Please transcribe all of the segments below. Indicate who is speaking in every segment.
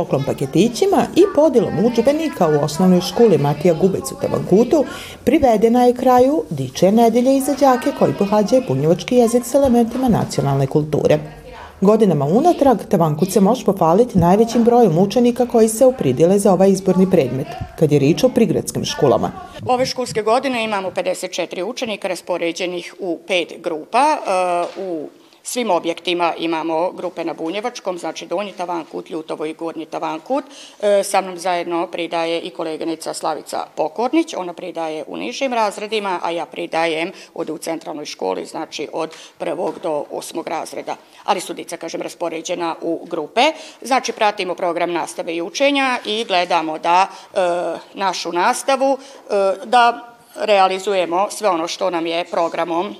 Speaker 1: poklon paketićima i podilom učbenika u osnovnoj školi Matija Gubec u Tavankutu privedena je kraju Diče nedelje i za đake koji pohađaju bunjevački jezik s elementima nacionalne kulture. Godinama unatrag Tavankut se može popaliti najvećim brojem učenika koji se upridile za ovaj izborni predmet, kad je rič o prigradskim školama.
Speaker 2: Ove školske godine imamo 54 učenika raspoređenih u pet grupa. Uh, u svim objektima imamo grupe na Bunjevačkom, znači Donji Tavankut, Ljutovo i Gornji Tavankut. E, sa mnom zajedno pridaje i koleginica Slavica Pokornić, ona pridaje u nižim razredima, a ja pridajem ovde u centralnoj školi, znači od prvog do osmog razreda. Ali su dica, kažem, raspoređena u grupe. Znači, pratimo program nastave i učenja i gledamo da e, našu nastavu, e, da realizujemo sve ono što nam je programom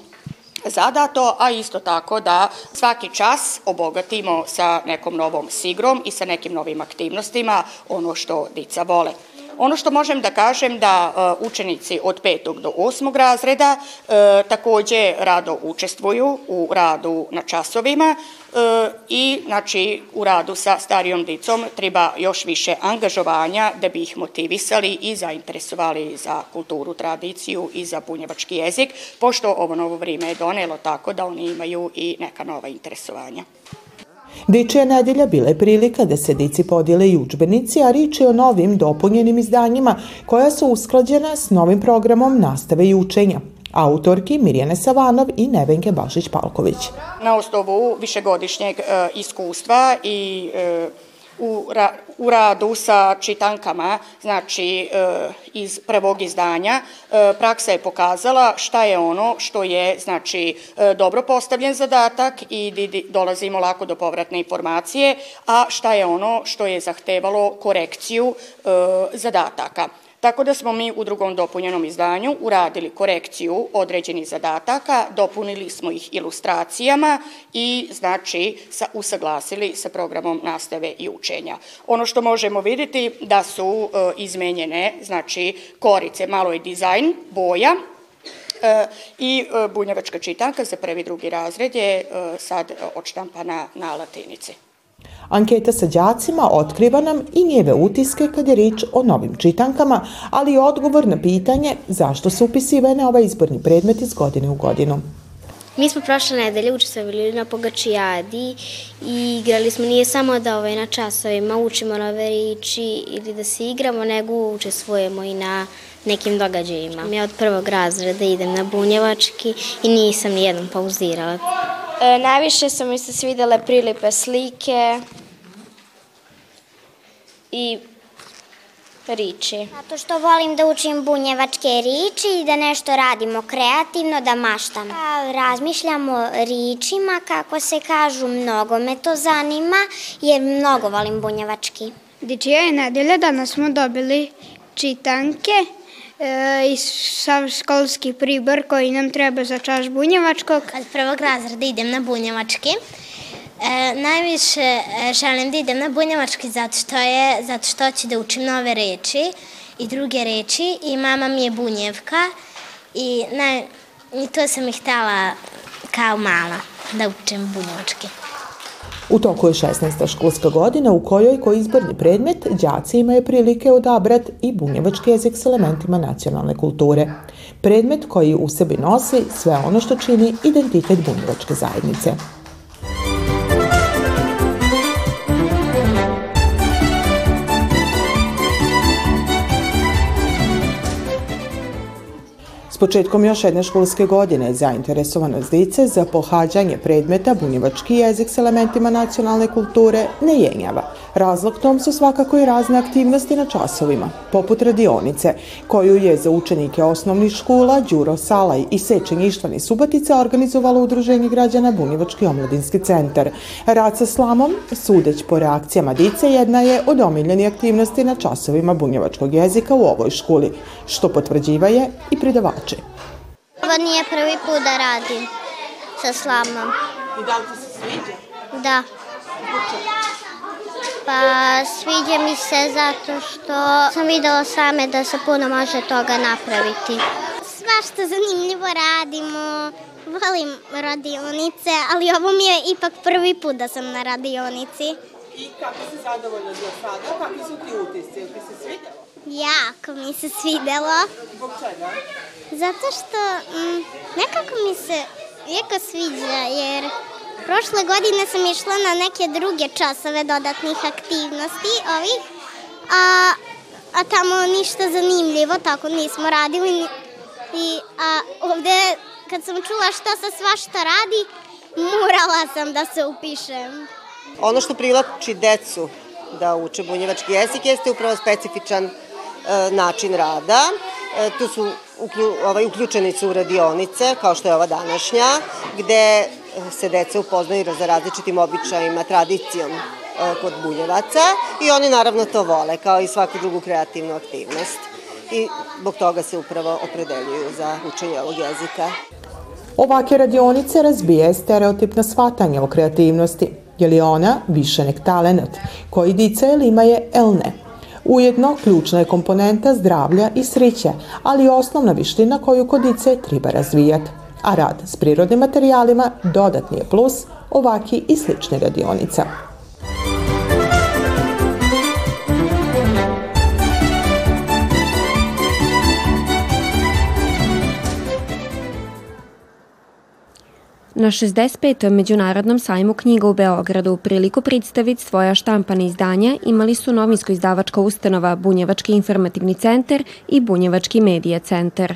Speaker 2: zadato, a isto tako da svaki čas obogatimo sa nekom novom sigrom i sa nekim novim aktivnostima ono što dica vole. Ono što možem da kažem da uh, učenici od petog do osmog razreda uh, takođe rado učestvuju u radu na časovima uh, i znači u radu sa starijom dicom treba još više angažovanja da bi ih motivisali i zainteresovali za kulturu, tradiciju i za bunjevački jezik, pošto ovo novo vrime je donelo tako da oni imaju i neka nova interesovanja.
Speaker 1: Dečija nedelja bila je prilika da se dici podijele i učbenici, a rič je o novim dopunjenim izdanjima koja su usklađena s novim programom nastave i učenja. Autorki Mirjane Savanov i Nevenke Bašić-Palković.
Speaker 2: Na osnovu višegodišnjeg e, iskustva i e, u, ra, u radu sa čitankama, znači e, iz prvog izdanja, e, praksa je pokazala šta je ono što je znači e, dobro postavljen zadatak i di, dolazimo lako do povratne informacije, a šta je ono što je zahtevalo korekciju zadataka. Tako da smo mi u drugom dopunjenom izdanju uradili korekciju određenih zadataka, dopunili smo ih ilustracijama i znači sa, usaglasili sa programom nastave i učenja. Ono što možemo videti da su e, izmenjene, znači korice, malo je dizajn, boja, E, i e, bunjevačka čitanka za prvi drugi razred je e, sad odštampana na latinici.
Speaker 1: Anketa sa đacima otkriva nam i njeve utiske kad je rič o novim čitankama, ali i odgovor na pitanje zašto su upisivane ovaj izborni predmet iz godine u godinu.
Speaker 3: Mi smo prošle nedelje učestvovali na Pogačijadi i igrali smo nije samo da ovaj, na časovima učimo nove riči ili da se igramo, nego učestvujemo i na nekim događajima. Ja od prvog razreda idem na bunjevački i nisam nijednom pauzirala.
Speaker 4: E, najviše su mi se svidele prilipe slike, i riči.
Speaker 5: Zato što volim da učim bunjevačke riči i da nešto radimo kreativno, da maštamo. Pa, razmišljamo o ričima, kako se kažu, mnogo me to zanima, jer mnogo volim bunjevački.
Speaker 6: Dičija je nedelja, danas smo dobili čitanke e, i sav školski pribor koji nam treba za čaš bunjevačkog.
Speaker 7: Od prvog razreda idem na bunjevački. E, najviše e, želim da idem na bunjevački zato što je, zato što ću da učim nove reči i druge reči i mama mi je bunjevka i, naj, i to sam ih htela kao mala da učim bunjevački.
Speaker 1: U toku je 16. školska godina u kojoj ko izborni predmet đaci imaju prilike odabrati i bunjevački jezik s elementima nacionalne kulture. Predmet koji u sebi nosi sve ono što čini identitet bunjevačke zajednice. Početkom još jedne školske godine zainteresovanost dice za pohađanje predmeta bunjevački jezik s elementima nacionalne kulture ne jenjava. Razlog tom su svakako i razne aktivnosti na časovima, poput radionice, koju je za učenike osnovnih škola Đuro Salaj i Sečen Ištvani Subatica organizovalo Udruženje građana Bunjevački omladinski centar. Rad sa slamom, sudeć po reakcijama dice, jedna je od omiljenih aktivnosti na časovima bunjevačkog jezika u ovoj školi, što potvrđiva je i predavač priče.
Speaker 5: Ovo nije prvi put da radim sa slamom.
Speaker 1: I da li ti se sviđa?
Speaker 5: Da. Pa sviđa mi se zato što sam videla same da se puno može toga napraviti. Svašta zanimljivo radimo, volim radionice, ali ovo mi je ipak prvi put da sam na radionici.
Speaker 1: I kako si zadovoljna za sada? Kakvi su ti utisci? Jel ti se svidjelo?
Speaker 5: Jako mi se svidelo,
Speaker 1: Zbog čega?
Speaker 5: zato što mm, nekako mi se jako sviđa, jer prošle godine sam išla na neke druge časove dodatnih aktivnosti ovih, a, a tamo ništa zanimljivo, tako nismo radili. I, a ovde, kad sam čula šta se svašta radi, morala sam da se upišem.
Speaker 8: Ono što privlači decu da uče bunjevački jezik jeste upravo specifičan način rada. E, tu su ovaj, uključeni su radionice, kao što je ova današnja, gde se deca upoznaju za različitim običajima, tradicijom e, kod bunjevaca i oni naravno to vole, kao i svaku drugu kreativnu aktivnost. I zbog toga se upravo opredeljuju za učenje ovog jezika.
Speaker 1: Ovake radionice razbije stereotipno shvatanje o kreativnosti, je li ona više nek talenat, koji dice ili ima je el ne. Ujedno, ključna je komponenta zdravlja i sreće, ali i osnovna viština koju kod dice treba razvijati. A rad s prirodnim materijalima dodatni je plus ovaki i slične radionica.
Speaker 9: Na 65. Međunarodnom sajmu knjiga u Beogradu priliku predstaviti svoja štampana izdanja imali su novinsko-izdavačka ustanova Bunjevački informativni centar i Bunjevački medija centar.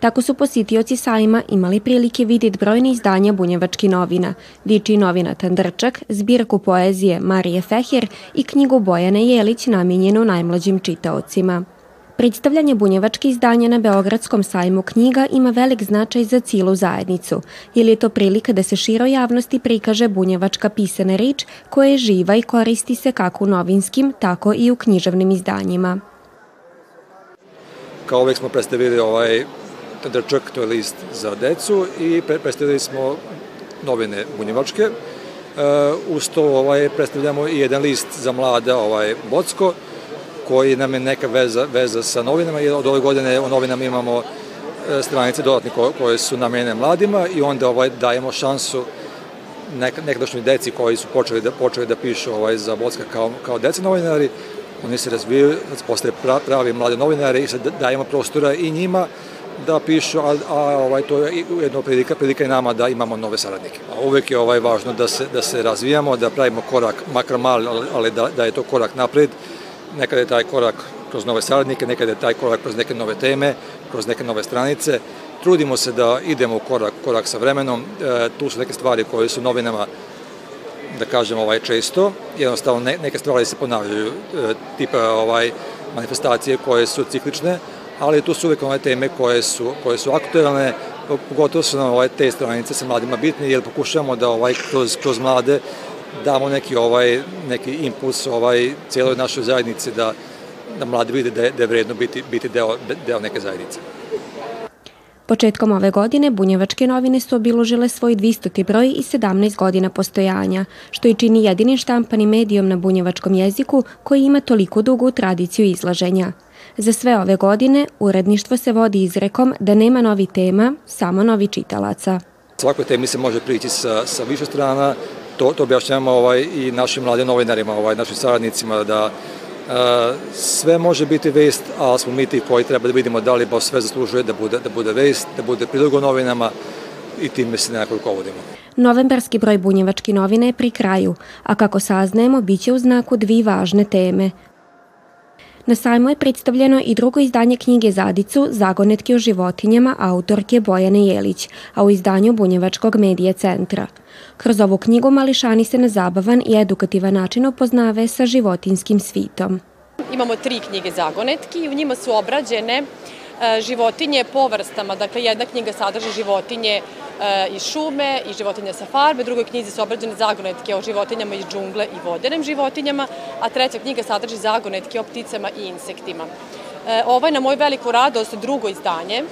Speaker 9: Tako su posjetioci sajma imali prilike vidjeti brojne izdanja bunjevački novina, Diči novina Tandrčak, zbirku poezije Marije Feher i knjigu Bojane Jelić namijenjenu najmlađim čitaocima. Predstavljanje bunjevačkih izdanja na Beogradskom sajmu knjiga ima velik značaj za cijelu zajednicu, jer je to prilika da se široj javnosti prikaže bunjevačka pisana reč koja je živa i koristi se kako u novinskim, tako i u književnim izdanjima.
Speaker 10: Kao uvek smo predstavili ovaj Tandrčak, to je list za decu i predstavili smo novine bunjevačke. E, uz to ovaj, predstavljamo i jedan list za mlada, ovaj Bocko, koji nam je neka veza, veza sa novinama, jer od ove godine u novinama imamo e, stranice dodatne koje su namenjene mladima i onda ovaj, dajemo šansu nek, nekadašnjoj deci koji su počeli da, počeli da pišu ovaj, za Bocka kao, kao deca novinari, oni se razvijaju, postaje pravi mlade novinari i sad dajemo prostora i njima da pišu, a, a ovaj, to je jedno prilika, prilika i nama da imamo nove saradnike. A uvek je ovaj važno da se, da se razvijamo, da pravimo korak, makar mali, ali da, da je to korak napred, nekada je taj korak kroz nove saradnike, nekada je taj korak kroz neke nove teme, kroz neke nove stranice. Trudimo se da idemo korak, korak sa vremenom. E, tu su neke stvari koje su novinama da kažem ovaj često, jednostavno ne, neke stvari se ponavljaju, e, tipa ovaj manifestacije koje su ciklične, ali tu su uvek one teme koje su, koje su aktuelne, pogotovo su nam ovaj, te stranice sa mladima bitne, jer pokušavamo da ovaj, kroz, kroz mlade damo neki ovaj neki impuls ovaj celoj našoj zajednici da da mladi vide da je, da je vredno biti biti deo deo neke zajednice.
Speaker 9: Početkom ove godine Bunjevačke novine su obilužile svoj 200. broj i 17 godina postojanja, što i čini jedini štampani medijom na bunjevačkom jeziku koji ima toliko dugu tradiciju izlaženja. Za sve ove godine uredništvo se vodi izrekom da nema novi tema, samo novi čitalaca.
Speaker 10: Svakoj temi se može prići sa, sa više strana, to, to objašnjamo ovaj, i našim mladim novinarima, ovaj, našim saradnicima, da e, sve može biti vest, ali smo mi ti koji treba da vidimo da li baš sve zaslužuje da bude, da bude vest, da bude prilog novinama i time se nekako rukovodimo.
Speaker 9: Novembarski broj bunjevački novine je pri kraju, a kako saznajemo, bit će u znaku dvi važne teme. Na sajmu je predstavljeno i drugo izdanje knjige Zadicu, Zagonetke o životinjama, autorke Bojane Jelić, a u izdanju Bunjevačkog medije centra. Kroz ovu knjigu mališani se na zabavan i edukativan način upoznave sa životinskim svitom.
Speaker 11: Imamo tri knjige Zagonetki i u njima su obrađene životinje po vrstama. Dakle, jedna knjiga sadrži životinje e, iz šume i životinje sa farbe, drugoj knjizi su obrađene zagonetke o životinjama iz džungle i vodenim životinjama, a treća knjiga sadrži zagonetke o pticama i insektima. E, ovo je na moju veliku radost drugo izdanje.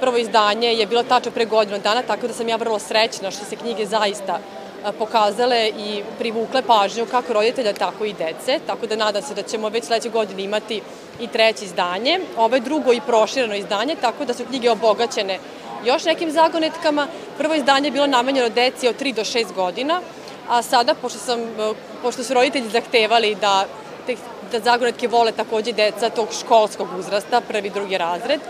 Speaker 11: Prvo izdanje je bilo tačno pre godinu dana, tako da sam ja vrlo srećna što se knjige zaista pokazale i privukle pažnju kako roditelja, tako i dece, tako da nadam se da ćemo već sledeće godine imati i treće izdanje. Ovo je drugo i prošireno izdanje, tako da su knjige obogaćene još nekim zagonetkama. Prvo izdanje je bilo namenjeno deci od 3 do 6 godina, a sada, pošto sam pošto su roditelji zahtevali da, da zagonetke vole takođe deca tog školskog uzrasta, prvi, drugi razred,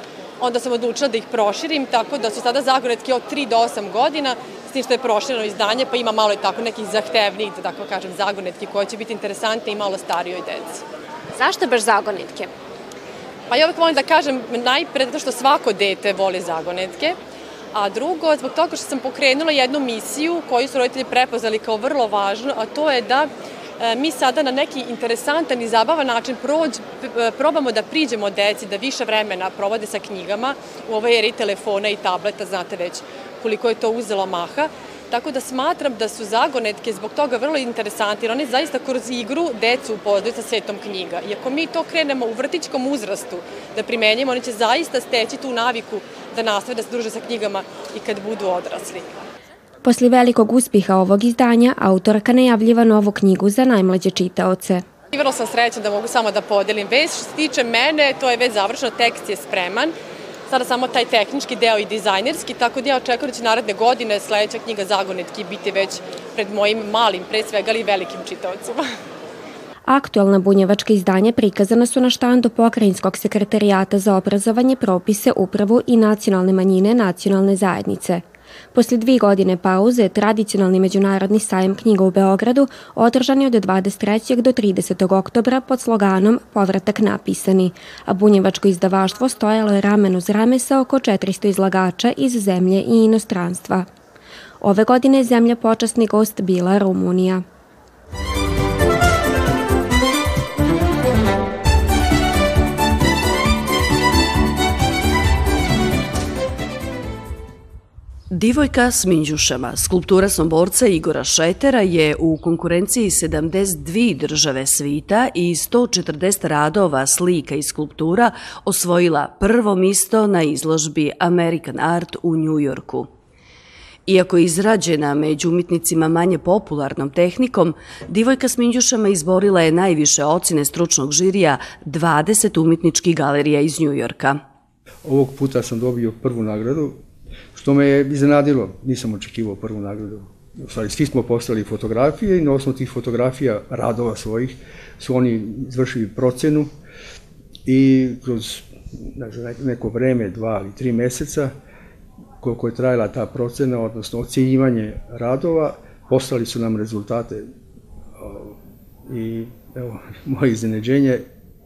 Speaker 11: onda sam odlučila da ih proširim, tako da su sada zagonetke od 3 do 8 godina, s tim što je prošireno izdanje, pa ima malo i tako nekih zahtevnih, da tako kažem, zagonetki koje će biti interesantne i malo starijoj deci.
Speaker 12: Zašto baš zagonetke?
Speaker 11: Pa ja uvek volim da kažem najpre zato što svako dete voli zagonetke, a drugo zbog toga što sam pokrenula jednu misiju koju su roditelji prepoznali kao vrlo važnu, a to je da e, mi sada na neki interesantan i zabavan način prođ, e, probamo da priđemo deci, da više vremena provode sa knjigama u ovoj eri telefona i tableta, znate već koliko je to uzelo maha, Tako da smatram da su zagonetke zbog toga vrlo interesanti, jer one zaista kroz igru decu upoznaju sa svetom knjiga. I ako mi to krenemo u vrtićkom uzrastu da primenjamo, oni će zaista steći tu naviku da nastave da se druže sa knjigama i kad budu odrasli.
Speaker 9: Posle velikog uspeha ovog izdanja, autorka najavljiva novu knjigu za najmlađe čitaoce.
Speaker 11: I vrlo sam srećna da mogu samo da podelim već. Što se tiče mene, to je već završeno, tekst je spreman sada samo taj tehnički deo i dizajnerski, tako da ja očekujem da će naredne godine sledeća knjiga Zagonetki biti već pred mojim malim, pre svega, ali velikim čitavcima.
Speaker 9: Aktualna bunjevačka izdanja prikazana su na štandu Pokrajinskog sekretarijata za obrazovanje, propise, upravu i nacionalne manjine nacionalne zajednice. Posle dvi godine pauze, tradicionalni međunarodni sajem knjiga u Beogradu održan je od 23. do 30. oktobra pod sloganom Povratak napisani, a bunjevačko izdavaštvo stojalo je ramen uz rame sa oko 400 izlagača iz zemlje i inostranstva. Ove godine zemlja počasni gost bila Rumunija.
Speaker 13: Divojka s minđušama, skulptura somborca Igora Šetera je u konkurenciji 72 države svita i 140 radova, slika i skulptura osvojila prvo misto na izložbi American Art u Njujorku. Iako je izrađena među umitnicima manje popularnom tehnikom, Divojka s minđušama izborila je najviše ocine stručnog žirija 20 umetničkih galerija iz Njujorka.
Speaker 14: Ovog puta sam dobio prvu nagradu što me je iznenadilo, nisam očekivao prvu nagradu. U stvari, svi smo postali fotografije i na osnovu tih fotografija, radova svojih, su oni izvršili procenu i kroz neko vreme, dva ili tri meseca, koliko je trajala ta procena, odnosno ocjenjivanje radova, poslali su nam rezultate i evo, moje iznenađenje,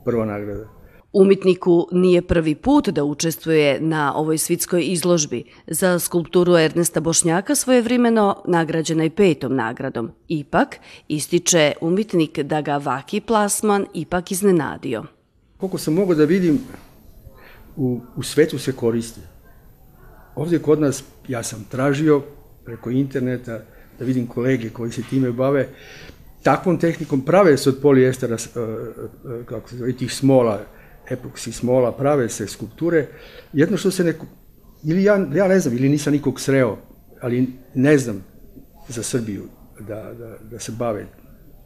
Speaker 14: prva nagrada.
Speaker 13: Umitniku nije prvi put da učestvuje na ovoj svitskoj izložbi. Za skulpturu Ernesta Bošnjaka svojevremeno nagrađena i petom nagradom. Ipak, ističe umitnik da ga vaki plasman ipak iznenadio.
Speaker 14: Koliko sam mogao da vidim, u, u svetu se koristi. Ovdje kod nas, ja sam tražio preko interneta da vidim kolege koji se time bave, takvom tehnikom prave se od polijestera, e, e, kako se zove, tih smola, epoksi smola, prave se skulpture, jedno što se neko, ili ja, ja ne znam, ili nisam nikog sreo, ali ne znam za Srbiju da, da, da se bave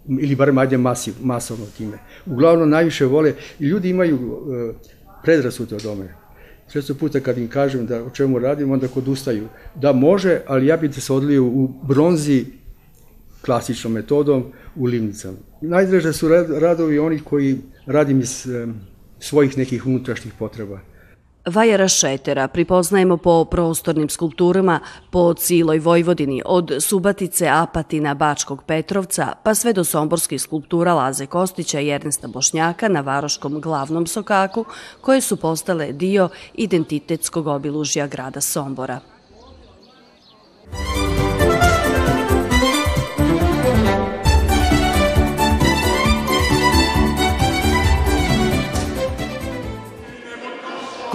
Speaker 14: ili barem ajde masiv, masovno time. Uglavnom najviše vole i ljudi imaju uh, predrasute od ome. Često puta kad im kažem da o čemu radim, onda kod ustaju. Da može, ali ja bih da se odlio u bronzi klasičnom metodom u livnicama. Najdraže su radovi onih koji radim iz svojih nekih unutrašnjih potreba.
Speaker 13: Vajara Šetera pripoznajemo po prostornim skulpturama po ciloj Vojvodini, od Subatice, Apatina, Bačkog Petrovca, pa sve do somborskih skulptura Laze Kostića i Ernesta Bošnjaka na Varoškom glavnom sokaku, koje su postale dio identitetskog obilužja grada Sombora.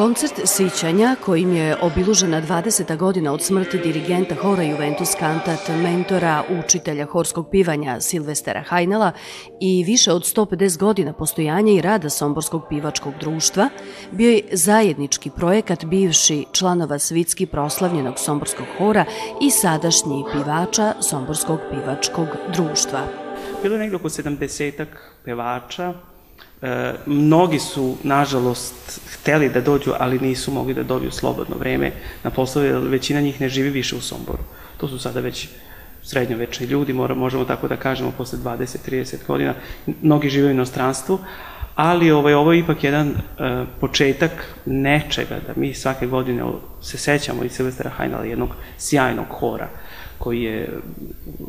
Speaker 13: Koncert Sićanja, kojim je obilužena 20. godina od smrti dirigenta hora Juventus Kantat, mentora, učitelja horskog pivanja Silvestera Hajnala i više od 150 godina postojanja i rada Somborskog pivačkog društva, bio je zajednički projekat bivši članova svitski proslavljenog Somborskog hora i sadašnji pivača Somborskog pivačkog društva.
Speaker 15: Bilo je nekdo oko 70 pevača, E, mnogi su, nažalost, hteli da dođu, ali nisu mogli da dobiju slobodno vreme na poslove, jer većina njih ne živi više u Somboru. To su sada već srednjovečni ljudi, možemo tako da kažemo, posle 20-30 godina. Mnogi žive u inostranstvu, ali ovaj, ovo je ipak jedan uh, početak nečega, da mi svake godine se sećamo i Silvestera Hajnala, jednog sjajnog hora, koji je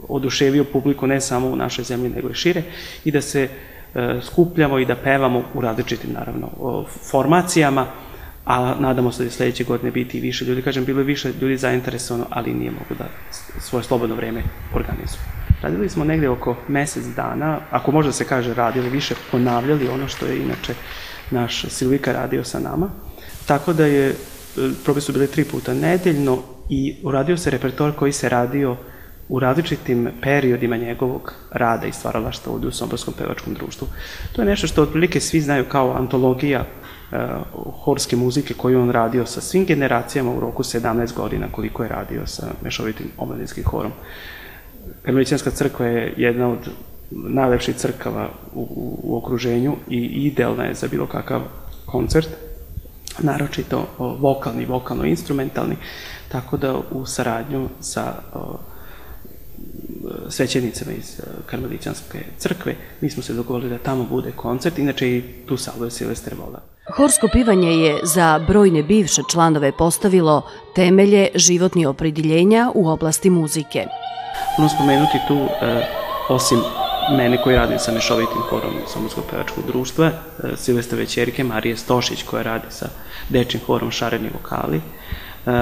Speaker 15: oduševio publiku ne samo u našoj zemlji, nego i šire, i da se skupljamo i da pevamo u različitim, naravno, formacijama, a nadamo se da je sledeće godine biti više ljudi. Kažem, bilo je više ljudi zainteresovano, ali nije mogu da svoje slobodno vreme organizuju. Radili smo negde oko mesec dana, ako može da se kaže radili više, ponavljali ono što je inače naš Silvika radio sa nama. Tako da je, e, probe su bile tri puta nedeljno i uradio se repertoar koji se radio u različitim periodima njegovog rada i stvaralaštva ovde u Somborskom pevačkom društvu. To je nešto što otprilike svi znaju kao antologija uh, horske muzike koju on radio sa svim generacijama u roku 17 godina koliko je radio sa mešovitim omladinskim horom. Karmelićanska crkva je jedna od najlepših crkava u, u, u okruženju i idealna je za bilo kakav koncert, naročito vokalni, vokalno-instrumentalni, tako da u saradnju sa o, svećenicama iz Karmelićanske crkve, mi smo se dogovorili da tamo bude koncert, inače i tu salve Silvester Vola.
Speaker 13: Horsko pivanje je za brojne bivše članove postavilo temelje životnih oprediljenja u oblasti muzike.
Speaker 15: Ono spomenuti tu, e, osim mene koji radim sa mešovitim horom Somorskog pevačkog društva, e, Silvestra Većerike, Marije Stošić koja radi sa dečim horom Šareni vokali, e,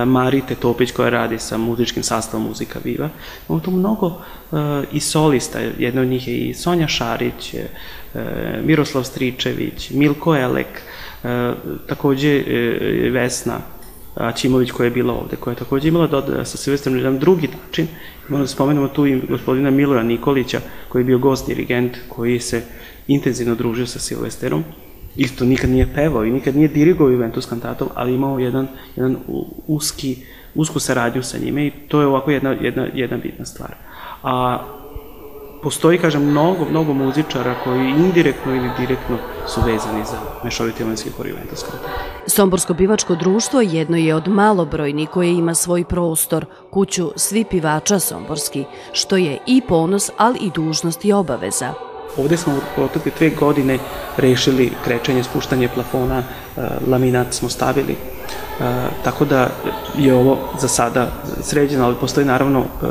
Speaker 15: Marite Topić koja radi sa muzičkim sastavom Muzika Viva. Imamo tu mnogo uh, i solista, jedna od njih je i Sonja Šarić, uh, Miroslav Stričević, Milko Elek, takođe Vesna Ćimović koja je bila ovde, koja je takođe imala sa Silvestrom na jedan drugi način. Moram da spomenemo tu i gospodina Milora Nikolića, koji je bio gost dirigent, koji se intenzivno družio sa Silvesterom. Isto nikad nije pevao i nikad nije dirigovao Juventus kantatom, ali imao jedan, jedan uski, usku saradnju sa njime i to je ovako jedna, jedna, jedna bitna stvar. A postoji, kažem, mnogo, mnogo muzičara koji indirektno ili direktno su vezani za mešoviti evanski hor Juventus
Speaker 13: Somborsko pivačko društvo jedno je od malobrojni koje ima svoj prostor, kuću svi pivača Somborski, što je i ponos, ali i dužnost i obaveza.
Speaker 15: Ovde smo u protekle dve godine rešili krećenje, spuštanje plafona, e, laminat smo stavili, e, tako da je ovo za sada sređeno, ali postoji naravno e,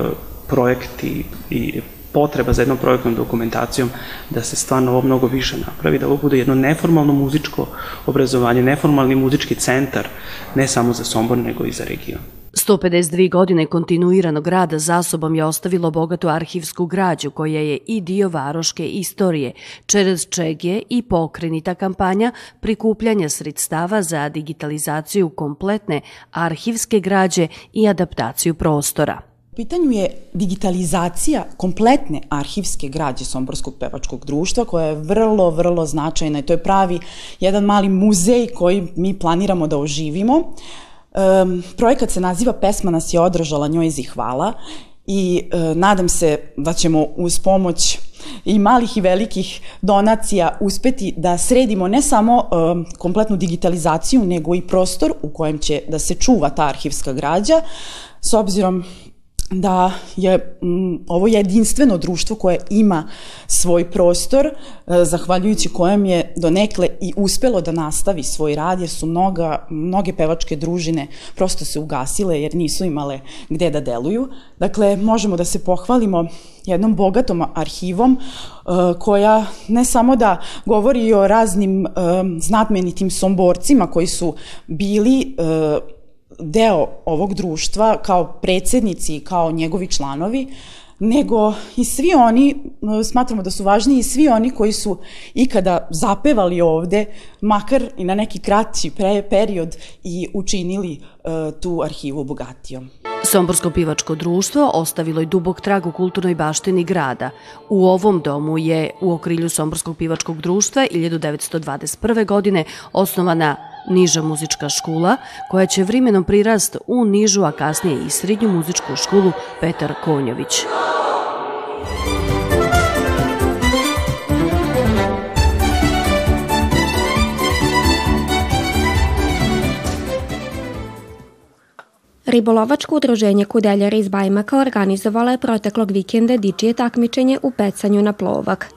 Speaker 15: projekti i potreba za jednom projektnom dokumentacijom da se stvarno ovo mnogo više napravi, da ovo bude jedno neformalno muzičko obrazovanje, neformalni muzički centar, ne samo za Sombor, nego i za region.
Speaker 13: 152 godine kontinuiranog rada za sobom je ostavilo bogatu arhivsku građu koja je i dio varoške istorije, čerez čeg je i pokrenita kampanja prikupljanja sredstava za digitalizaciju kompletne arhivske građe i adaptaciju prostora
Speaker 16: pitanju je digitalizacija kompletne arhivske građe Somborskog pevačkog društva koja je vrlo, vrlo značajna i to je pravi jedan mali muzej koji mi planiramo da oživimo. Um, projekat se naziva Pesma nas je održala, njoj hvala i e, nadam se da ćemo uz pomoć i malih i velikih donacija uspeti da sredimo ne samo e, kompletnu digitalizaciju, nego i prostor u kojem će da se čuva ta arhivska građa, s obzirom da je m, mm, ovo jedinstveno društvo koje ima svoj prostor, e, zahvaljujući kojem je donekle i uspelo da nastavi svoj rad, jer su mnoga, mnoge pevačke družine prosto se ugasile jer nisu imale gde da deluju. Dakle, možemo da se pohvalimo jednom bogatom arhivom e, koja ne samo da govori o raznim e, znatmenitim somborcima koji su bili e, deo ovog društva kao predsednici i kao njegovi članovi, nego i svi oni, smatramo da su važni i svi oni koji su ikada zapevali ovde, makar i na neki kraći period i učinili uh, tu arhivu bogatijom.
Speaker 13: Somborsko pivačko društvo ostavilo je dubog trag u kulturnoj baštini grada. U ovom domu je u okrilju Somborskog pivačkog društva 1921. godine osnovana niža muzička škola, koja će vrimenom prirast u nižu, a kasnije i srednju muzičku školu Petar Konjović.
Speaker 9: Ribolovačko udruženje Kudeljara iz Bajmaka organizovala je proteklog vikenda dičije takmičenje u pecanju na plovak.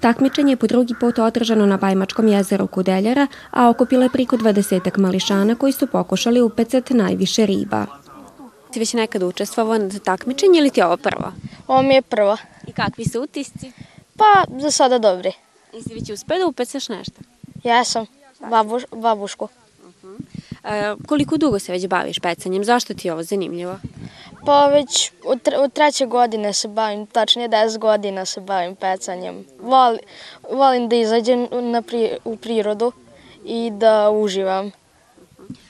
Speaker 9: Takmičenje je po drugi put održano na Bajmačkom jezeru Kudeljara, a okupilo je priko 20 mališana koji su pokušali upecati najviše riba. Ti već nekada učestvovao na takmičenje ili ti je ovo prvo?
Speaker 17: Ovo mi je prvo.
Speaker 9: I kakvi su utisci?
Speaker 17: Pa, za sada dobri.
Speaker 9: I si već uspeo da upecaš nešto?
Speaker 17: Jesam, babuš, babušku.
Speaker 9: E, koliko dugo se već baviš pecanjem? Zašto ti je ovo zanimljivo?
Speaker 17: Pa već od, tre, od treće godine se bavim, tačnije 10 godina se bavim pecanjem. Vol, volim da izađem na pri, u prirodu i da uživam.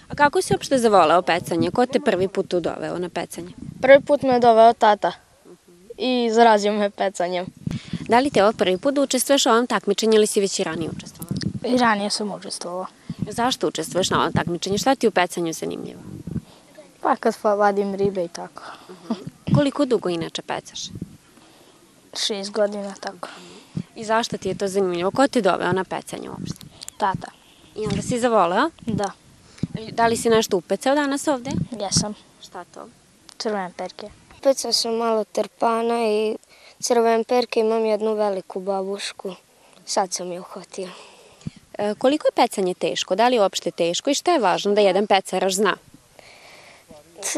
Speaker 9: A kako si uopšte zavoleo pecanje? Ko te prvi put tu doveo na pecanje?
Speaker 17: Prvi put me je doveo tata i zarazio me pecanjem.
Speaker 9: Da li te ovo prvi put da učestvuješ u ovom takmičenju ili si već i ranije učestvovao?
Speaker 17: I ranije sam učestvovao.
Speaker 9: Zašto učestvuješ na ovom takmičenju? Šta ti u pecanju zanimljivo?
Speaker 17: Pa kad vadim ribe i tako.
Speaker 9: Uh -huh. Koliko dugo inače pecaš?
Speaker 17: Šest godina, tako.
Speaker 9: I zašto ti je to zanimljivo? Ko te doveo na pecanje uopšte?
Speaker 17: Tata.
Speaker 9: I onda si zavoleo?
Speaker 17: Da.
Speaker 9: Da li si nešto upecao danas ovde?
Speaker 17: Jesam.
Speaker 9: Šta to?
Speaker 17: Crvene perke.
Speaker 18: Upecao sam malo trpana i crvene perke, imam jednu veliku babušku. Sad sam je uhvatio.
Speaker 9: E, koliko je pecanje teško? Da li je uopšte teško i šta je važno da jedan pecaraš zna?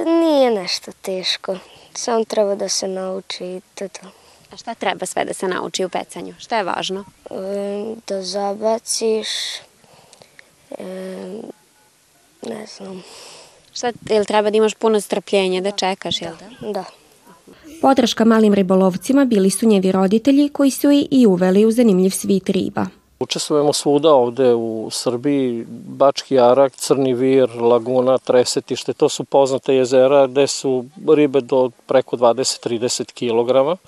Speaker 18: Nije nešto teško. Samo treba da se nauči i to to.
Speaker 9: A šta treba sve da se nauči u pecanju? Šta je važno?
Speaker 18: E, da zabaciš, e, ne znam.
Speaker 9: Šta, jel treba da imaš puno strpljenja da čekaš, jel
Speaker 18: da? Da.
Speaker 9: Podrška malim ribolovcima bili su njevi roditelji koji su i uveli u zanimljiv svit riba.
Speaker 19: Učestvujemo svuda ovde u Srbiji, Bački Jarak, Crni Vir, Laguna, Tresetište, to su poznate jezera gde su ribe do preko 20-30 kg.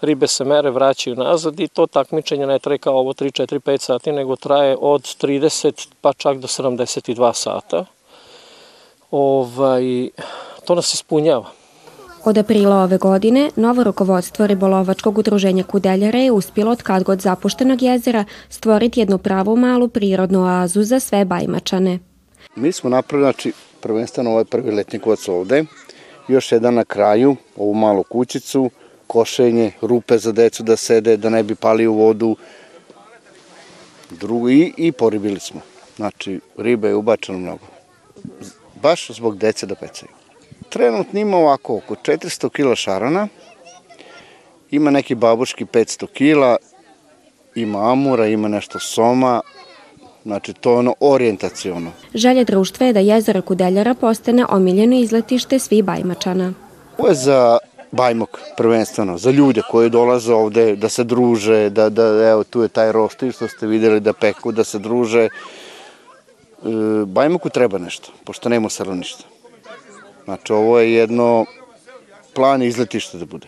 Speaker 19: Ribe se mere, vraćaju nazad i to takmičenje ne traje kao ovo 3, 4, 5 sati, nego traje od 30 pa čak do 72 sata. Ovaj, to nas ispunjava.
Speaker 9: Od aprila ove godine, novo rukovodstvo ribolovačkog udruženja Kudeljara je uspjelo od kad god zapuštenog jezera stvoriti jednu pravu malu prirodnu oazu za sve bajmačane.
Speaker 20: Mi smo napravili, znači, prvenstveno ovaj prvi letnji kovac ovde, još jedan na kraju, ovu malu kućicu, košenje, rupe za decu da sede, da ne bi pali u vodu, drugo, i, i poribili smo. Znači, riba je ubačena mnogo. Baš zbog dece da pecaju. Trenutno ima ovako oko 400 kila šarana, ima neki babuški 500 kila, ima amura, ima nešto soma, znači to je ono orijentacijono.
Speaker 9: Želja društva je da jezero Kudeljara postane omiljeno izletište svih bajmačana.
Speaker 20: Ovo je za Bajmok prvenstveno, za ljude koji dolaze ovde da se druže, da, da evo tu je taj roštilj što ste videli da peku, da se druže. E, Bajmoku treba nešto, pošto nema selo ništa. Znači, ovo je jedno plan izletište da bude.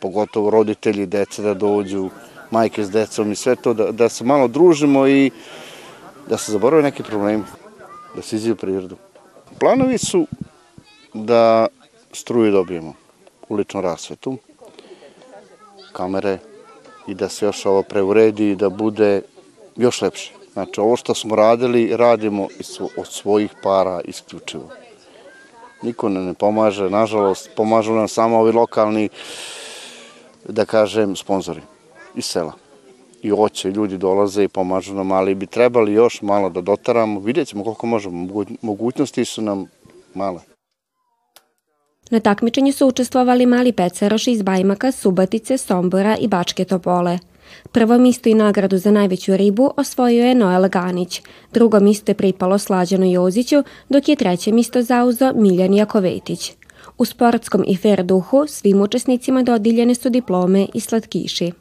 Speaker 20: Pogotovo roditelji, deca da dođu, majke s decom i sve to, da, da se malo družimo i da se zaborave neki problemi, da se iziju prirodu. Planovi su da struju dobijemo uličnu rasvetu, kamere i da se još ovo preuredi i da bude još lepše. Znači, ovo što smo radili, radimo od svojih para isključivo. Niko ne, ne pomaže, nažalost, pomažu nam samo ovi lokalni, da kažem, sponzori iz sela. I oće, ljudi dolaze i pomažu nam, ali bi trebali još malo da dotaramo. Vidjet ćemo koliko možemo, mogućnosti su nam male.
Speaker 9: Na takmičenju su učestvovali mali peceroši iz Bajmaka, Subatice, Sombora i Bačke Topole. Prvo misto i nagradu za najveću ribu osvojio je Noel Ganić, drugo misto je pripalo Slađanu Joziću, dok je treće misto zauzo Miljan Jakovetić. U sportskom i fair duhu svim učesnicima dodiljene su diplome i slatkiši.